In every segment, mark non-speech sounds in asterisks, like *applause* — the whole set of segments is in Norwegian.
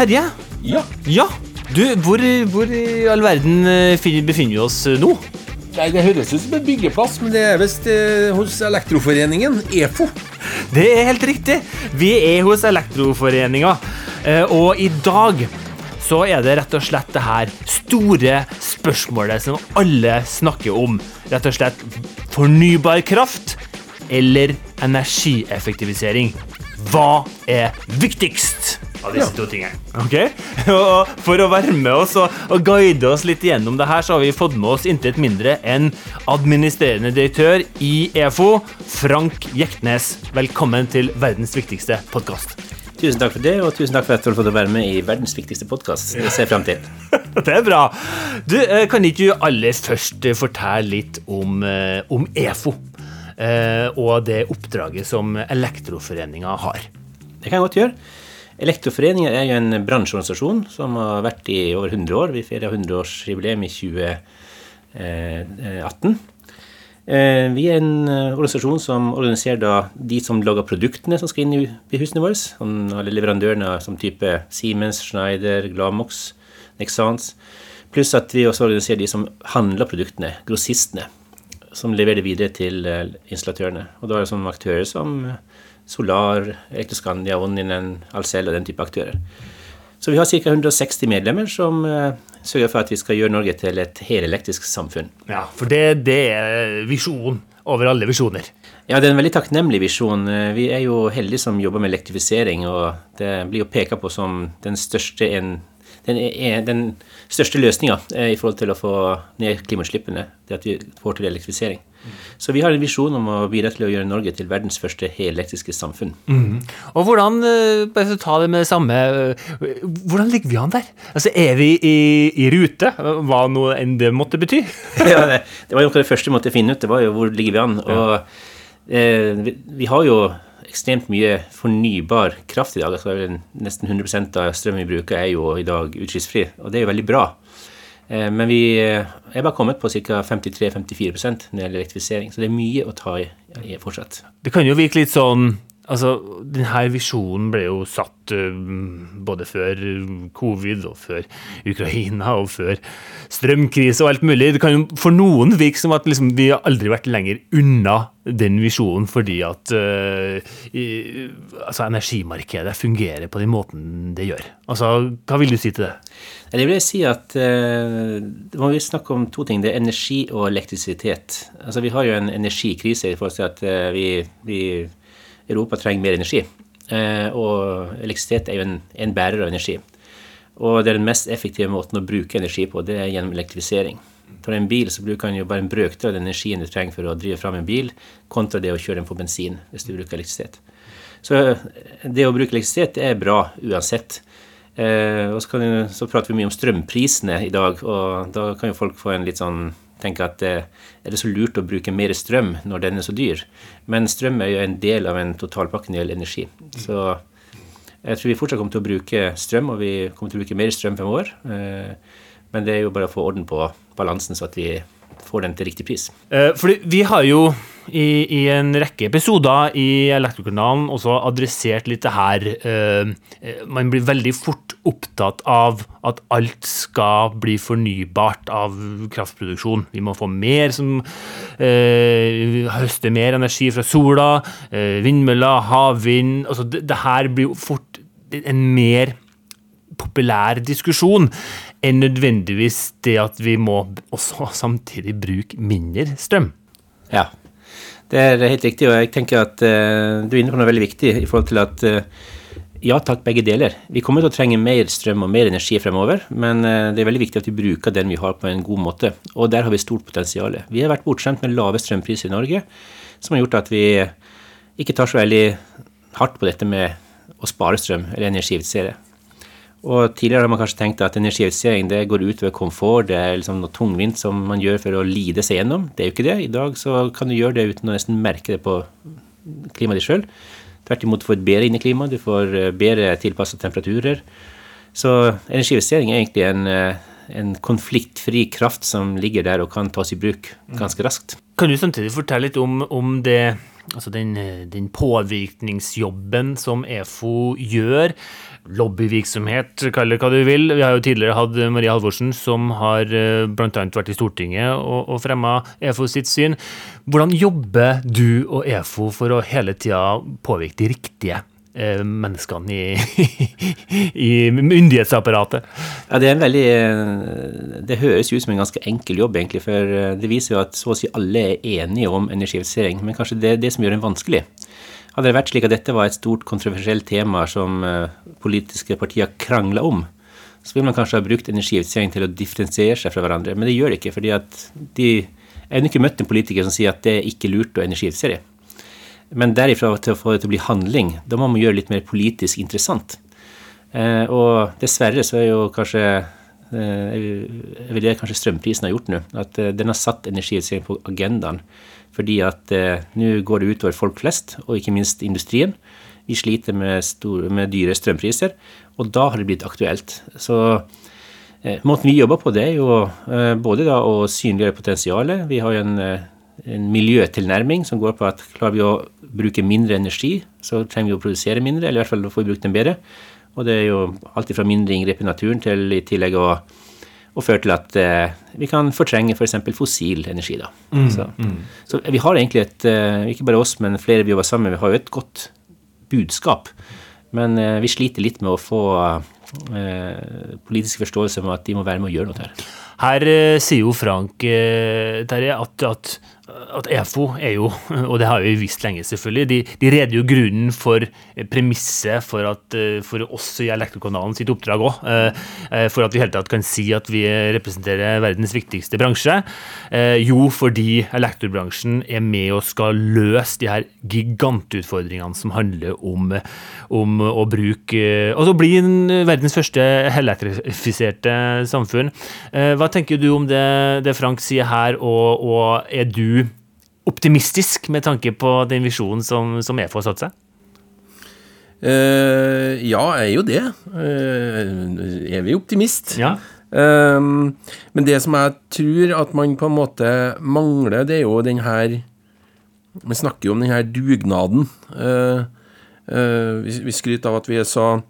Terje? Ja. Ja. Du, hvor, hvor i all verden eh, befinner vi oss eh, nå? Nei, Det høres ut som en byggeplass, men det er visst eh, hos Elektroforeningen, EFO. Det er helt riktig. Vi er hos Elektroforeninga. Og i dag så er det rett og slett det her store spørsmålet som alle snakker om. Rett og slett fornybar kraft eller energieffektivisering. Hva er viktigst av disse Ja. to tingene? Ok? *laughs* Og for å være med oss og, og guide oss litt gjennom det her, så har vi fått med oss intet mindre enn administrerende direktør i EFO, Frank Jektnes. Velkommen til verdens viktigste podkast. Tusen takk for det, og tusen takk for at du har fått være med i verdens viktigste podkast. Det ser jeg frem til. *laughs* Det er bra. Du, eh, kan ikke du aller først eh, fortelle litt om, eh, om EFO? eh, Og det oppdraget som Elektroforeninga har. Det kan jeg godt gjøre. Elektroforeningen er jo en bransjeorganisasjon som har vært i over 100 år. Vi feirer 100-årsjubileum i 2018. Eh, Vi er en eh, organisasjon som organiserer de som lager produktene som skal inn i husene våre. Som Alle leverandørene som type Siemens, Schneider, Glamox, Nexans. Pluss at vi også organiserer de som handler produktene, grossistene. Som leverer det videre til eh, installatørene. Og da er det som aktører som eh, Solar, Elektroskandia, Onninen, Alcel og den type aktører. Så vi har ca. 160 medlemmer som eh, sørger for at vi skal gjøre Norge til et helelektrisk samfunn. Ja, For det, det er visjonen over alle visjoner. Ja, det er en veldig takknemlig visjon. Eh, Vi er jo heldige som jobber med elektrifisering, og det blir jo peka på som den største, en, den, er, den største løsninga i forhold til å få ned klimautslippene. Det at vi får til elektrifisering. Så vi har en visjon om å bidra til å gjøre Norge til verdens første helelektriske samfunn. Og hvordan, eh, bare ta det med det samme, eh, hvordan ligger vi an der? Altså, Er vi i, i rute, hva nå enn det måtte bety? *laughs* ja, det, det var jo det første vi måtte finne ut. Det var jo hvor ligger vi an. Og eh, vi, vi har jo ekstremt mye fornybar kraft i dag. Altså, nesten 100% av strømmen vi bruker, er jo i dag utslippsfri. Og det er jo veldig bra. Eh, men vi eh, er bare kommet på ca. 53-54% når det gjelder elektrifisering. Så det er mye å ta i, i fortsatt. Det kan jo virke litt sånn Altså, denne visjonen ble jo satt eh, både før covid og før Ukraina og før strømkrise og alt mulig. Det kan jo for noen virke som at liksom, vi har aldri vært lenger unna den visjonen fordi at uh, i, altså, energimarkedet fungerer på den måten det gjør. Altså, hva vil du si til det? Jeg vil si at uh, må vi snakke om to ting. Det er energi og elektrisitet. Altså Vi har jo en energikrise i forhold til at uh, vi, vi Europa trenger mer energi. Eh, og elektrisitet er jo en, en bærer av energi. Og det er den mest effektive måten å bruke energi på, det er gjennom elektrifisering. For en bil så bruker den jo bare en brøkdel av den energien du trenger for å drive fram en bil, kontra det å kjøre den på bensin hvis du bruker elektrisitet. Så eh, det å bruke elektrisitet er bra uansett. Eh, og så, kan, så prater vi mye om strømprisene i dag, og da kan jo folk få en litt sånn tenke at eh, er det så lurt å bruke mer strøm når den er så dyr? Men strøm er jo en del av en totalpakke når det gjelder energi. Så jeg tror vi fortsatt kommer til å bruke strøm, og vi kommer til å bruke mer strøm fremover. år. Men det er jo bare å få orden på balansen, så at vi får den til riktig pris. Eh, fordi vi har jo i, i en rekke episoder i Elektrokanalen også adressert litt det her eh, eh, Man blir veldig fort opptatt av at alt skal bli fornybart av kraftproduksjon. Vi må få mer som høster mer energi fra sola, vindmøller, havvind altså det, det her blir jo fort en mer populær diskusjon enn nødvendigvis det at vi må også *laughs* samtidig bruke mindre strøm. Ja, det er helt riktig, og jeg tenker at uh, du er inne på noe veldig viktig i forhold til at uh, ja takk, begge deler. Vi kommer til å trenge mer strøm og mer energi fremover, men eh, det er veldig viktig at vi bruker den vi har på en god måte, og der har vi stort potensial. Vi har vært bortskjemt med lave strømpriser i Norge, som har gjort at vi ikke tar så veldig hardt på dette med å spare strøm eller energieffektivisere. Og tidligere har man kanskje tenkt at energieffektivisering det går utover komfort, det er liksom noe tungvint som man gjør for å lide seg gjennom. Det er jo ikke det. I dag så kan du gjøre det uten å nesten merke det på klimaet ditt sjøl. Tvert imot, du får et bedre inneklima, du får eh, bedre tilpasset temperaturer. Så energieffektivisering er egentlig en, eh, en konfliktfri kraft som ligger der og kan tas i bruk ganske raskt. Kan du samtidig fortelle litt om, om det altså den, den påvirkningsjobben som EFO gjør. Lobbyvirksomhet, kall det hva du vil. Vi har jo tidligere hatt Marie Halvorsen, som har bl.a. vært i Stortinget og, og fremma EFO sitt syn. Hvordan jobber du og EFO for å hele tida påvirke de riktige Eh, menneskene i, *laughs* i, myndighetsapparatet. Ja, det, er en veldig, eh, det høres ut som en ganske enkel jobb, egentlig. For eh, det viser jo at så å si alle er enige om energieffektivisering. Men kanskje det er det som gjør den vanskelig. Hadde det vært slik at dette var et stort kontroversielt tema som politiske partier krangla om, så ville man kanskje ha brukt energieffektivisering til å differensiere seg fra hverandre. Men det gjør det ikke. fordi at de jeg har ikke møtt en politiker som sier at det er ikke lurt å energieffektivisere. Men derifra til å få det til å bli handling, da må man gjøre det litt mer politisk interessant. Eh, og dessverre så er jo kanskje eh, vil det kanskje strømprisen har gjort nå. At eh, den har satt energieffektivisering på agendaen. Fordi at eh, nå går det utover folk flest, og ikke minst industrien. Vi sliter med, store, med dyre strømpriser, og da har det blitt aktuelt. Så eh, måten vi jobber på, det er jo eh, både da å synliggjøre potensialet. Vi har jo en en miljøtilnærming som går på at klarer vi å bruke mindre energi, så trenger vi å produsere mindre, eller i hvert fall får vi brukt den bedre. Og det er jo alt fra mindre inngrep i naturen til i tillegg å, å føre til at eh, vi kan fortrenge f.eks. For fossil energi. da. Mm, så, mm. så, vi har egentlig et, eh, ikke bare oss, men flere vi jobber sammen, vi har jo et godt budskap. Men eh, vi sliter litt med å få eh, politisk forståelse om at de må være med å gjøre noe her. Her eh, sier jo Frank eh, Terje, at, at at EFO er jo, og det har vi visst lenge selvfølgelig, de, de jo grunnen for premisset for, at, for oss i Elektrokanalen sitt oppdrag òg. Eh, for at vi hele tatt kan si at vi representerer verdens viktigste bransje. Eh, jo, fordi elektrobransjen er med og skal løse de her gigantutfordringene som handler om, om å bruke Altså bli verdens første elektrifiserte samfunn. Eh, hva tenker du om det, det Frank sier her, og, og er du optimistisk med tanke på den visjonen som, som EFO har satt seg? Uh, ja, jeg er jo det. Uh, er vi optimist? Ja. Uh, men det som jeg tror at man på en måte mangler, det er jo den her Vi snakker jo om den her dugnaden. vi, vi skryter av at vi er så,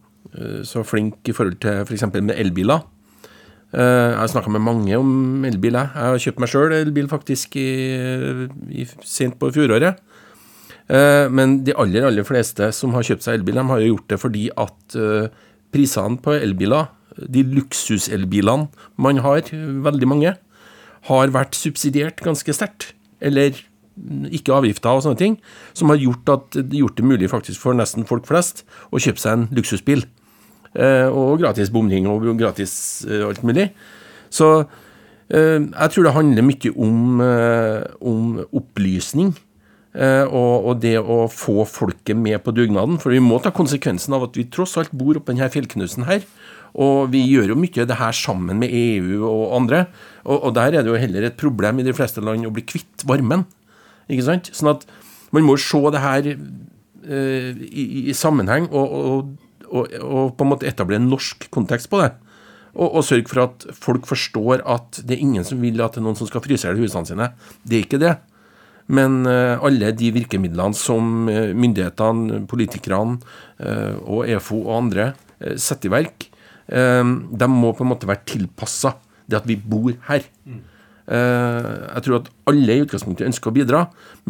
så flink i forhold til f.eks. For med elbiler. Eh, jeg har snakka med mange om elbil. Jeg har kjøpt meg sjøl elbil faktisk i, i, sent på fjoråret. Eh, men de aller, aller fleste som har kjøpt seg elbil, de har jo gjort det fordi at eh, prisene på elbiler, de luksuselbilene man har, veldig mange, har vært subsidiert ganske sterkt. Eller ikke avgifter og sånne ting, som har gjort, at, gjort det mulig faktisk for nesten folk flest å kjøpe seg en luksusbil. Eh, og gratis bomring og gratis eh, alt mulig. Så eh, jeg tror det handler mye om, om opplysning. Og, og, det å få folket med på dugnaden. For vi må ta konsekvensen av at vi tross alt bor oppe denne fjellknusen her. Og vi gjør jo mye av det her sammen med EU og andre. Og, og, der er det jo heller et problem i de fleste land å bli kvitt varmen. Ikke sant? Sånn at man må se det her uh, i, i, sammenheng. og, og og, og, på en måte etablere en norsk kontekst på det. Og, sørge for at folk forstår at det er ingen som vil at det er noen som skal fryse i hjel husene sine. Det er ikke det. Men uh, alle de virkemidlene som uh, myndighetene, politikerne uh, og EFO og andre setter i verk, de må på en måte være tilpassa det at vi bor her. Mm. Jeg tror at alle i utgangspunktet ønsker å bidra,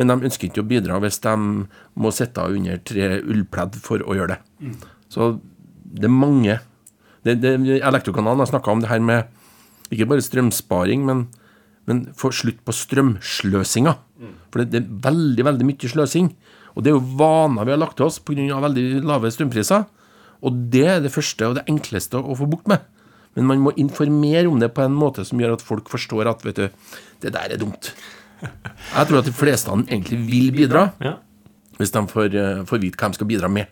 men de ønsker ikke å bidra hvis de må sitte under tre ullpledd for å gjøre det. Mm. Så det er mange det, det, Elektrokanalen har snakka om det her med ikke bare strømsparing, men, men få slutt på strømsløsinga. Mm. For det, det, er veldig, veldig mye sløsing. Og det er jo vaner vi har lagt til oss pga. veldig lave strømpriser. Og det er det første og det enkleste å få bukt med. Men man må informere om det på en måte som gjør at folk forstår at vet du, det der er dumt. Jeg tror at de fleste egentlig vil bidra, hvis de får, eh, får vite hva de skal bidra med.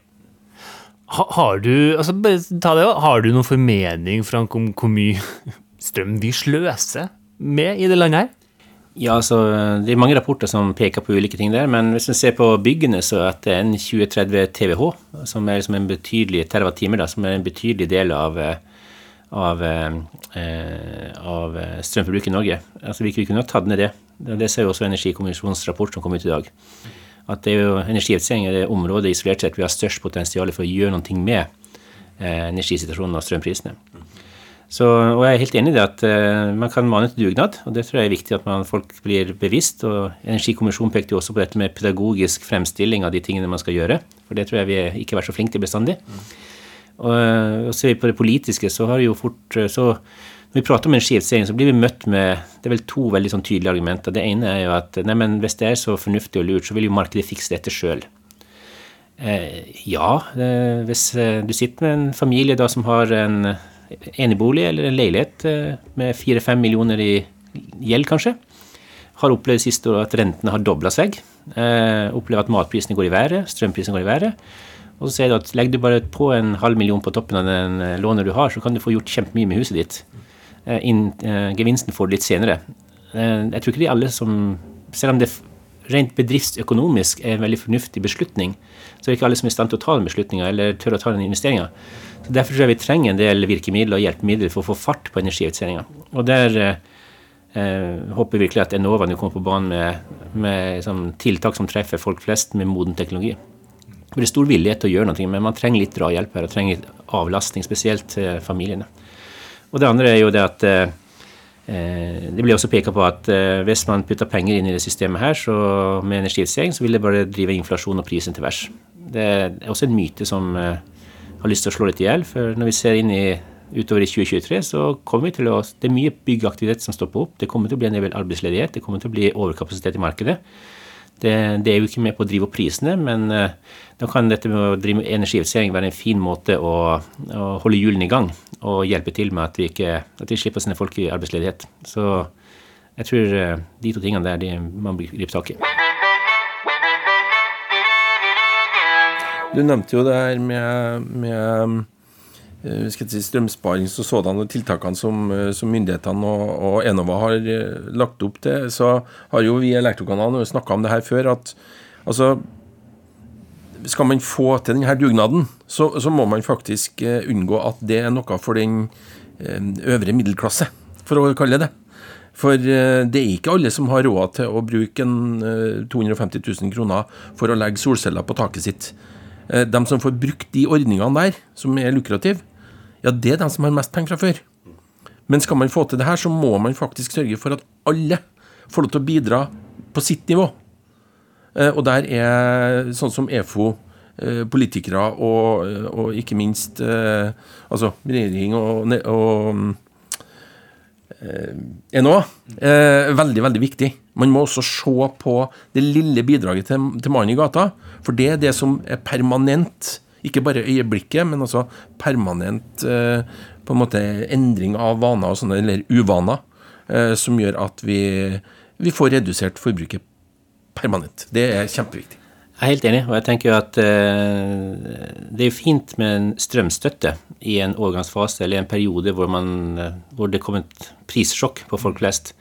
Har du altså ta det, har du noen formening Frank, om hvor mye strøm vi sløser med i det landet her? Ja, altså, Det er mange rapporter som peker på ulike ting der, men hvis vi ser på byggene, så er det en 2030 TWh, som er liksom en betydelig terawattime, som er en betydelig del av, av, eh, av strømforbruket i Norge. Altså, Vi kunne ha tatt ned det. Det ser jo også Energikommisjonens rapport som kom ut i dag. at det er jo energieffektivisering er det området isolert sett vi har størst potensial for å gjøre noe med eh, energisituasjonen og strømprisene. Så, og jeg er helt enig i det at uh, man kan mane til dugnad, og det tror jeg er viktig at man, folk blir bevisst. og Energikommisjonen pekte jo også på dette med pedagogisk fremstilling av de tingene man skal gjøre. For det tror jeg vi ikke har vært så flinke til bestandig. Mm. Og, og ser vi på det politiske, så har det jo fort så når vi prater om en energieffektivisering, så blir vi møtt med det er vel to veldig sånn tydelige argumenter. Det ene er jo at nei, men hvis det er så fornuftig og lurt, så vil jo markedet fikse dette sjøl. Eh, ja, eh, hvis eh, du sitter med en familie da som har en enebolig eller en leilighet eh, med fire-fem millioner i gjeld, kanskje, har opplevd siste året at rentene har dobla seg, eh, opplever at matprisene går i været, strømprisene går i været. Og så sier du at legger du bare på en halv million på toppen av den eh, lånet du har, så kan du få gjort kjempemye med huset ditt. In, inn, eh, gevinsten får du litt senere. Uh, jeg tror ikke de alle som Selv om det rent bedriftsøkonomisk er en veldig fornuftig beslutning, så er det ikke alle som er i stand til å ta den beslutninga eller tør å ta den investeringa. Derfor tror jeg vi trenger en del virkemidler og hjelpemidler for å få fart på energieffektiviseringa. Og der uh, håper jeg virkelig at Enova nå kommer på banen med, med liksom, tiltak som treffer folk flest med moden teknologi. Det blir stor villighet til å gjøre noe, men man trenger litt drahjelp her, og trenger avlastning, spesielt til familiene. Og det andre er jo det at eh, eh det blir også peka på at eh, hvis man putter penger inn i det systemet her, så med energieffektivisering, så vil det bare drive inflasjon og prisen til værs. Det er også en myte som eh, har lyst til å slå litt i hjel. For når vi ser inn i utover i 2023, så kommer vi til å Det er mye byggeaktivitet som stopper opp. Det kommer til å bli en del arbeidsledighet. Det kommer til å bli overkapasitet i markedet. Det, det, er jo ikke med på å drive opp prisene, men uh, da kan dette med å drive med energieffektivisering være en fin måte å, å, holde hjulene i gang og hjelpe til med at vi, ikke, at vi slipper å sende folk i arbeidsledighet. Så jeg tror uh, de to tingene der de man griper tak i. Du nevnte jo det her med, med Eh, si, strømsparings og sådan og tiltakene som, eh, som myndighetene og, og, Enova har eh, lagt opp til, så har jo vi elektrokanalene snakka om det her før, at altså skal man få til denne dugnaden, så, så, må man faktisk unngå at det er noe for den øvre middelklasse, for å kalle det. For det er ikke alle som har råd til å bruke en 250 000 kroner for å legge solceller på taket sitt. De som får brukt de ordningene der, som er lukrative, ja, det er de som har mest penger fra før. Men skal man få til det her, så må man faktisk sørge for at alle får lov til å bidra på sitt nivå. Eh, og der er sånn som EFO, eh, politikere og, og ikke minst eh, altså regjering og, og Enova veldig, veldig viktig. Man må også se på det lille bidraget til, til mannen i gata, for det er det som er permanent ikke bare øyeblikket, men også permanent eh, på en måte endring av vaner og sånne, eller uvaner, eh, som gjør at vi, vi får redusert forbruket permanent. Det er kjempeviktig. Jeg er helt enig, og jeg tenker at uh, det er fint med en strømstøtte i en overgangsfase eller i en periode hvor, man, uh, hvor det kommer et prissjokk på folk flest.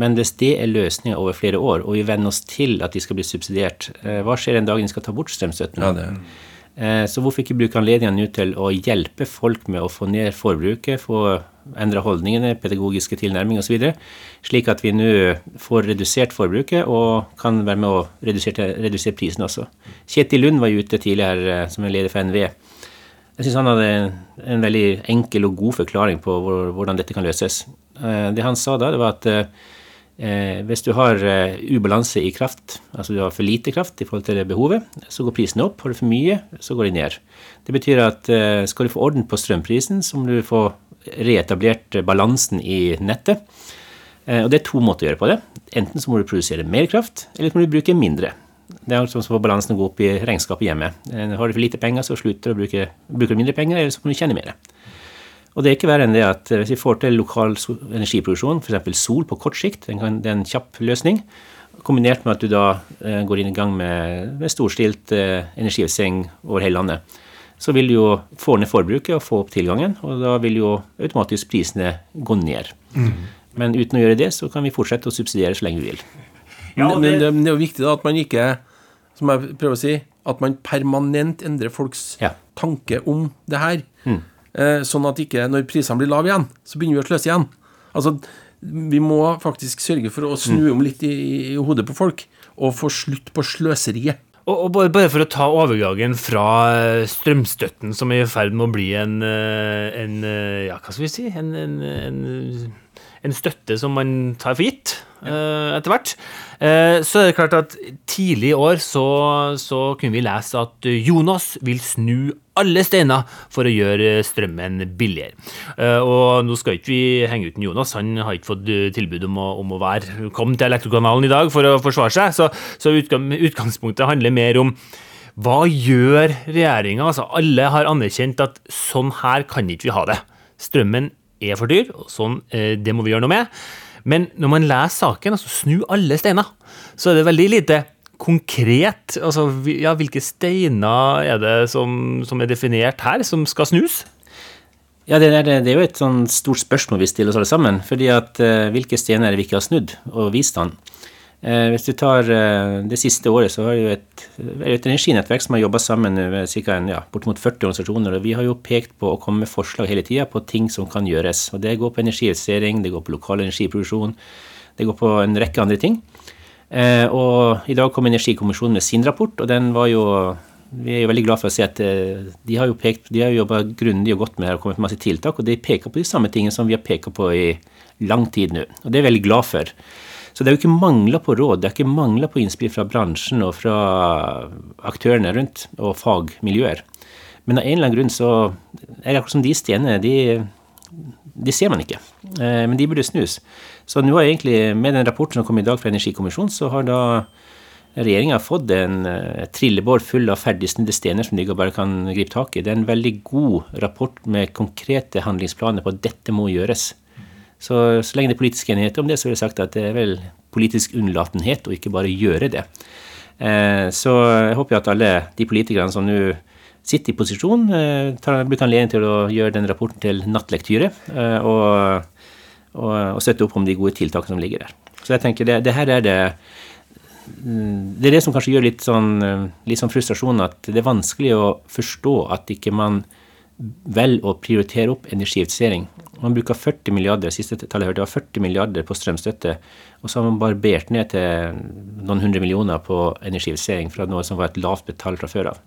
Men hvis det er løsninga over flere år, og vi venner oss til at de skal bli subsidiert, uh, hva skjer den dagen de skal ta bort strømstøtten? Ja. Eh, så hvorfor ikke bruke anledningen nå til å hjelpe folk med å få ned forbruket, få endra holdningene, pedagogiske tilnærming osv., slik at vi nå får redusert forbruket og kan være med å redusere, redusere prisen også. Kjetil Lund var jo ute tidligere eh, som en leder for NVE. Jeg syns han hadde en veldig enkel og god forklaring på hvordan dette kan løses. Eh, det han sa da, det var at Eh, hvis du har eh, ubalanse i kraft, altså du har for lite kraft i forhold til behovet, så går prisen opp. Har du for mye, så går de ned. Det betyr at eh, skal du få orden på strømprisen, så må du få reetablert balansen i nettet. Eh, og det er to måter å gjøre på det. Enten så må du produsere mer kraft, eller så må du bruke mindre. Det er altså for balansen å gå opp i regnskapet hjemme. Eh, har du for lite penger, så slutter du å bruke, bruker mindre penger, eller så må du tjene mer. Og det er ikke verre enn det at eh, hvis vi får til lokal energiproduksjon, f.eks. sol på kort sikt, det er en kjapp løsning, kombinert med at du da eh, går inn i gang med, med storstilt eh, over hele landet, så vil du jo få ned forbruket og få opp tilgangen, og da vil jo automatisk prisene gå ned. Mm. Men uten å gjøre det, så kan vi fortsette å subsidiere så lenge vi vil. Ja, det... Men, det, men, det, er jo viktig da at man ikke, som jeg prøver å si, at man permanent endrer folks ja. tanke om det her. Mm. Eh, sånn at ikke, når prisene blir lave igjen, så begynner vi å sløse igjen. Altså, vi må faktisk sørge for å snu om litt i, i hodet på folk, og få slutt på sløseriet. Og, og bare, bare for å ta overgangen fra eh, strømstøtten, som er i ferd med å bli en, eh, en Ja, hva skal vi si? En, en, en, en støtte som man tar for gitt uh, etter hvert. Uh, så er det klart at tidlig i år så, så kunne vi lese at Jonas vil snu alle steiner for å gjøre strømmen billigere. Uh, og nå skal ikke vi henge ut Jonas, han har ikke fått tilbud om å, om å være, komme til Elektrokanalen i dag for å forsvare seg, så, så utgangspunktet handler mer om hva gjør regjeringa? Altså, alle har anerkjent at sånn her kan ikke vi ha det. Strømmen er for dyr, og sånn, eh, det må vi gjøre noe med. Men når man leser saken, altså snu alle steiner, så er det veldig lite konkret. Altså, ja, hvilke steiner er det som, som, er definert her, som skal snus? Ja, det er, det er jo et sånn stort spørsmål vi stiller oss alle sammen. fordi at uh, Hvilke steiner er det vi ikke har snudd og vist han? Eh, hvis du tar eh, det siste året, så har vi et, et energinettverk som har jobba sammen med en, Ja, bortimot 40 organisasjoner. og Vi har jo pekt på å komme med forslag hele tida på ting som kan gjøres. og Det går på energiinvestering, det går på lokal energiproduksjon, det går på en rekke andre ting. Eh, og I dag kom Energikommisjonen med sin rapport, og den var jo vi er jo veldig glad for å se at de har jo pekt, de har jo jobba grundig og godt med det og kommet med masse tiltak, og de peker på de samme tingene som vi har pekt på i lang tid nå. Og det er jeg veldig glad for. Så det er jo ikke mangla på råd, det er ikke mangla på innspill fra bransjen og fra aktørene rundt, og fagmiljøer. Men av en eller annen grunn så er det akkurat som de stenene, de, de ser man ikke. Eh, men de burde snus. Så nå har egentlig, med den rapporten som kom i dag fra Energikommisjonen, så har da regjeringa fått en uh, trillebår full av ferdigsnudde stener som de bare kan gripe tak i. Det er en veldig god rapport med konkrete handlingsplaner på at dette må gjøres. Så, så lenge det er politisk enighet om det, så vil jeg sagt at det er vel politisk unnlatenhet å ikke bare gjøre det. Eh, så jeg håper at alle de politikerne som nå sitter i posisjon, eh, tar, bruker anledning til å gjøre den rapporten til nattlektyre eh, og, og, og, støtte opp om de gode tiltakene som ligger der. Så jeg tenker det, det her er det det er det som kanskje gjør litt sånn, litt sånn frustrasjon, at det er vanskelig å forstå at ikke man velger å prioritere opp energieffektivisering man bruker 40 milliarder siste tallet jeg hørte, var 40 milliarder på strømstøtte. Og så har man barbert ned til noen hundre millioner på energivisering fra noe som var et lavt betalt fra før av.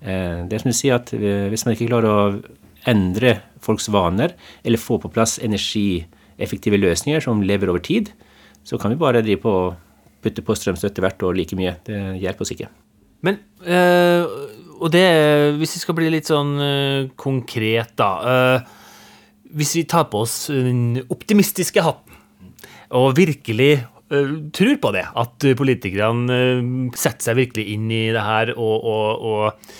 Eh, det som du sier at eh, Hvis man ikke klarer å endre folks vaner, eller få på plass energieffektive løsninger som lever over tid, så kan vi bare drive på og putte på strømstøtte hvert år like mye. Det hjelper oss ikke. Men øh, og det, hvis vi skal bli litt sånn øh, konkret, da. Øh, hvis vi tar på oss den optimistiske hatten og virkelig tror på det, at politikerne setter seg virkelig inn i det her og, og, og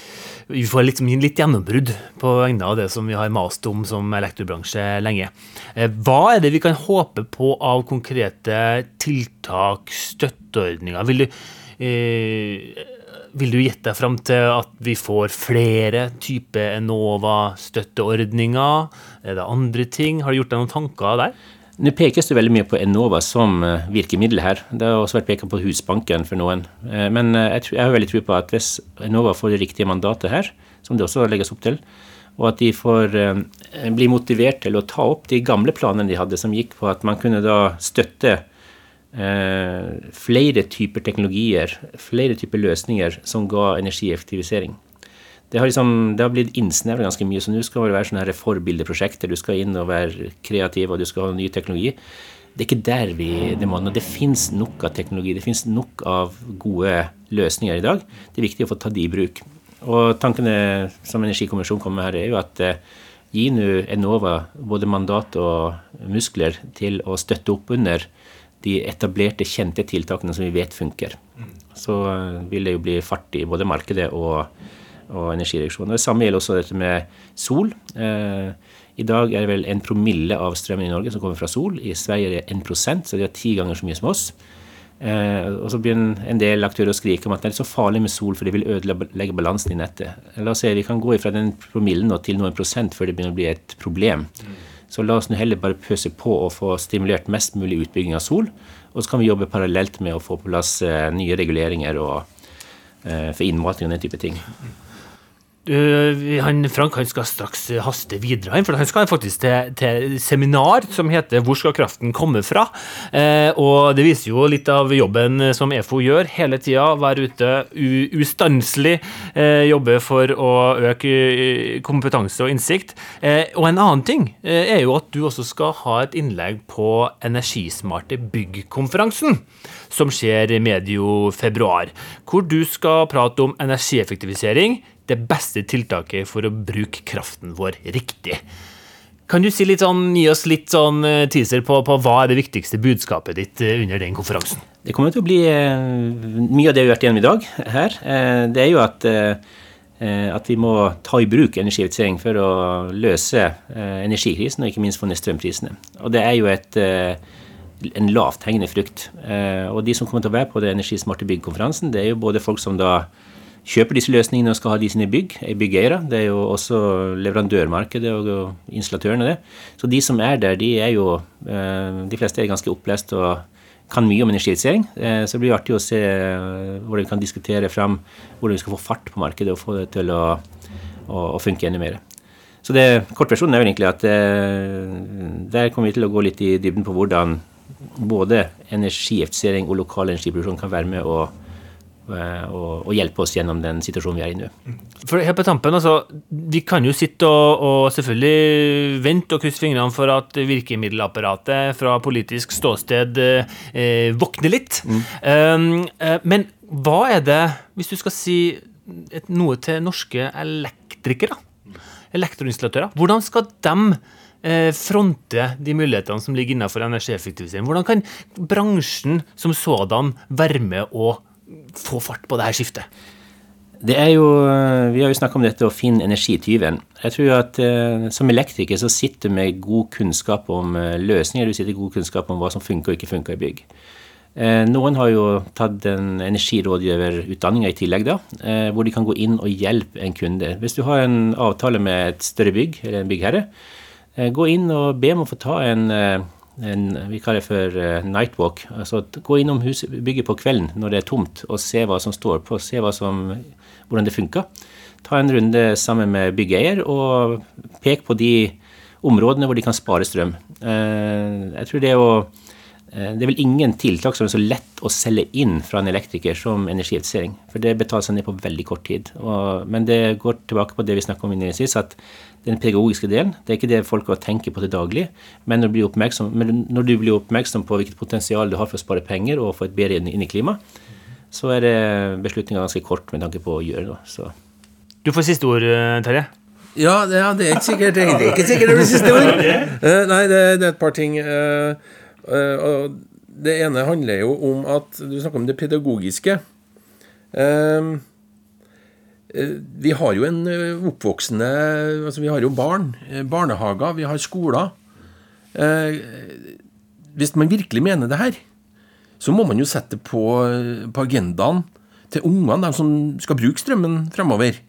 vi får liksom litt gjennombrudd på vegne av det som vi har mast om som elektrobransje lenge. Uh, hva er det vi kan håpe på av konkrete tiltak, støtteordninger? Vil du vil du gjette deg fram til at vi får flere typer Enova-støtteordninger? Er det andre ting? Har du gjort deg noen tanker der? Nå pekes det veldig mye på Enova som eh, virkemiddel her. Det har også vært pekt på Husbanken for noen. Eh, men eh, jeg, jeg har veldig tro på at hvis Enova får det riktige mandatet her, som det også legges opp til, og at de får bli motivert til å ta opp de gamle planene de hadde, som gikk på at man kunne da støtte flere typer teknologier, flere typer løsninger som ga energieffektivisering. Det har, liksom, det har blitt innsnevret ganske mye, så nå skal det være sånne her forbildeprosjekter. Du skal inn og være kreativ, og du skal ha ny teknologi. Det er ikke der vi det må. Det finnes nok av teknologi, det finnes nok av gode løsninger i dag. Det er viktig å få ta de i bruk. Og tankene som Energikommisjonen kommer med her, er jo at eh, gi nå Enova både mandat og muskler til å støtte opp under de etablerte, kjente tiltakene som vi vet funker. Så eh, vil det jo bli fart i både markedet og, og energireduksjon. Det samme gjelder også dette med sol. Eh, I dag er det vel en promille av strømmen i Norge som kommer fra sol. I Sverige er det 1 så det er ti ganger så mye som oss. Eh, og så begynner en del aktører å skrike om at det er så farlig med sol, for det vil ødelegge balansen i nettet. La oss se, Vi kan gå fra den promillen til noen prosent før det begynner å bli et problem. Mm. Så la oss nå heller bare pøse på og få stimulert mest mulig utbygging av sol. Og så kan vi jobbe parallelt med å få på plass eh, nye reguleringer og, eh, for innmating og den type ting. Uh, han, Frank han skal straks haste videre, for han skal faktisk til, til seminar som heter 'Hvor skal kraften komme fra?' Uh, og Det viser jo litt av jobben som EFO gjør hele tida. Være ute ustanselig, uh, jobbe for å øke kompetanse og innsikt. og en annen ting er jo at du også skal ha et innlegg på Energismarte bygg-konferansen, som skjer medio februar. Hvor du skal prate om energieffektivisering det beste tiltaket for å bruke kraften vår riktig. Kan du si litt sånn, gi oss litt sånn eh, teaser på, på hva er det viktigste budskapet ditt eh, under den konferansen? Det kommer til å bli eh, mye av det vi har vært igjennom i dag her. Det er jo at, at vi må ta i bruk energieffektivisering for å løse energikrisen, og ikke minst få ned strømprisene. Og det er jo et en lavt hengende frukt. Og de som kommer til å være på det energismarte byggkonferansen, det er jo både folk som da kjøper disse løsningene og skal ha de sine bygg, er byggeiere. Det er jo også leverandørmarkedet og installatørene, det. Så de som er der, de er jo eh, De fleste er ganske opplest og kan mye om energieffektivisering. Eh, så det blir artig å se eh, hvordan vi kan diskutere fram hvordan vi skal få fart på markedet og få det til å, å, å funke enda mer. Så det, Kortversjonen er vel egentlig at der kommer vi til å gå litt i dybden på hvordan både energieffektivisering og lokal energiproduksjon kan være med å og, og, hjelpe oss gjennom den situasjonen vi er i nå. For helt på tampen, altså, Vi kan jo sitte og, og selvfølgelig vente og krysse fingrene for at virkemiddelapparatet fra politisk ståsted eh, våkner litt. Mm. Um, eh, men hva er det, hvis du skal si et, noe til norske elektrikere, elektroinstallatører, hvordan skal de eh, fronte de mulighetene som ligger innenfor energieffektivisering? Hvordan kan bransjen som sådan være med å få fart på det her skiftet? Det er jo, Vi har jo snakka om dette å finne energityven. Jeg tror at eh, Som elektriker så sitter du med god kunnskap om eh, løsninger. Du sitter med god kunnskap om hva som funker og ikke funker i bygg. Eh, noen har jo tatt en energirådgiverutdanning i tillegg, da, hvor de kan gå inn og hjelpe en kunde. Hvis du har en avtale med et større bygg eller en byggherre, gå inn og be om å få ta en en, vi kaller det for uh, nightwalk. Altså gå innom huset, bygget på kvelden når det er tomt, og se hva som står på, se som, hvordan det funker. Ta en runde sammen med byggeier og pek på de områdene hvor de kan spare strøm. Uh, jeg tror det å uh, det er vel ingen tiltak som er så lett å selge inn fra en elektriker som energieffektivisering. For det betaler seg ned på veldig kort tid. Og, men det går tilbake på det vi snakka om innledningsvis, at den pedagogiske delen. Det er ikke det folk tenker på til daglig. Men når du, blir oppmerksom, når du blir oppmerksom på hvilket potensial du har for å spare penger og få et bedre inn i klima, så er det beslutninga ganske kort med tanke på å gjøre det. Så. Du får siste ord, eh, Terje. Ja, det, er ikke sikkert det, er ikke sikkert det blir siste ord. *laughs* Uh, nei, det, det, er et par ting. Det ene handler jo om at Du snakker om det pedagogiske. Eh, vi har jo en eh, oppvoksende altså Vi har jo barn, eh, barnehager, vi har skoler. Hvis man virkelig mener det her, så må man jo sette på, på agendaen til ungene, de som skal bruke strømmen fremover.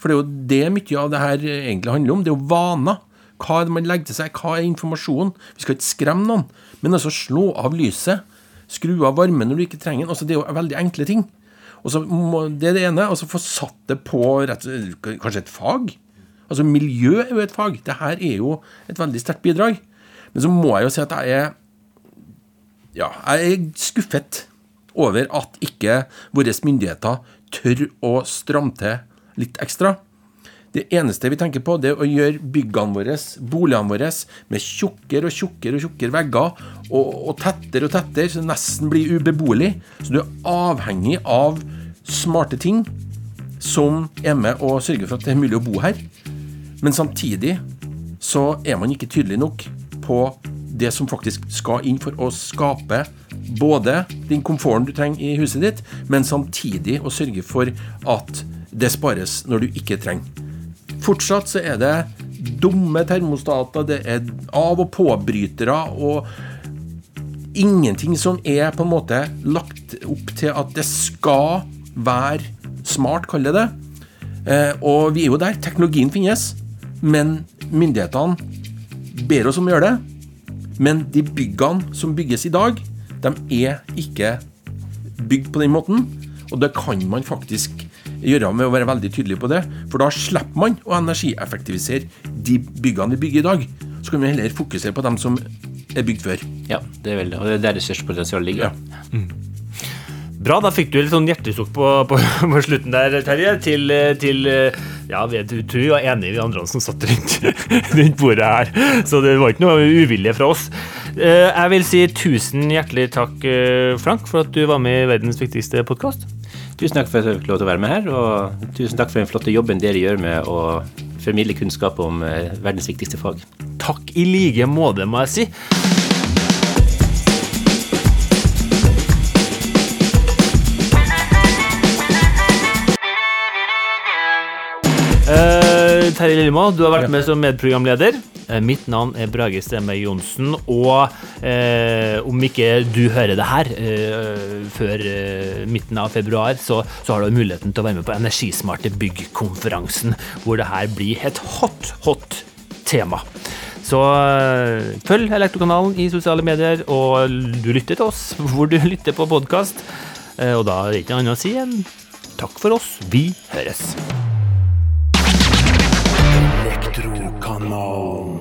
For det er jo det mye av det her egentlig handler om. Det er jo vaner. Hva er det man legger til seg? Hva er informasjonen? Vi skal ikke skremme noen, men altså slå av lyset. Skru av varmen når du ikke trenger den. Altså, det er jo veldig enkle ting. Og så må, Det er det ene. Og så få satt det på rett, kanskje et fag. Altså Miljø er jo et fag. Det her er jo et veldig sterkt bidrag. Men så må jeg jo si at jeg er Ja, jeg er skuffet over at ikke våre myndigheter tør å stramme til litt ekstra. Det eneste vi tenker på, det er å gjøre byggene våre, boligene våre, med tjukkere og tjukkere og tjukkere vegger, og, og tettere og tettere, så det nesten blir ubeboelig. Så du er avhengig av smarte ting som er med og sørger for at det er mulig å bo her. Men samtidig så er man ikke tydelig nok på det som faktisk skal inn for å skape både den komforten du trenger i huset ditt, men samtidig å sørge for at det spares når du ikke trenger. Fortsatt så er det dumme termostater, det er av- og påbrytere og ingenting som er på en måte lagt opp til at det skal være smart, kaller det. Eh, og vi er jo der. Teknologien finnes. Men myndighetene ber oss om å gjøre det. Men de byggene som bygges i dag, de er ikke bygd på den måten. Og det kan man faktisk gjøre med å være veldig tydelig på det. For da slipper man å energieffektivisere de byggene vi bygger i dag. Så kan vi heller fokusere på dem som er bygd før. Ja, det er vel det. Og det er der potensialet ligger. Ja. Bra, da fikk du litt sånn hjertesukk på, på, *laughs* på slutten der, Terje. Til, til Ja, vi du, vi var enige, de andre som satt rundt, *laughs* rundt bordet her. Så det var ikke noe uvilje fra oss. Eh, Jeg vil si tusen hjertelig takk, eh, Frank, for at du var med i verdens viktigste podkast. Tusen takk for at jeg fikk lov til å være med her, og tusen takk for den flotte jobben dere gjør med å formidle kunnskap om eh, verdens viktigste fag. Takk i like måte, må jeg si. Eh, Terje Lillemo, du har vært med som medprogramleder. Eh, Mitt navn er Brage Stemme Johnsen, og eh, om ikke du hører det her eh, før eh, midten av februar, så, så har du muligheten til å være med på Energismarte bygg-konferansen, hvor det her blir et hot, hot tema. Så eh, følg Elektrokanalen i sosiale medier, og du lytter til oss hvor du lytter på podkast. Og da er det ikke noe annet å si enn takk for oss. Vi høres. Elektrokanal.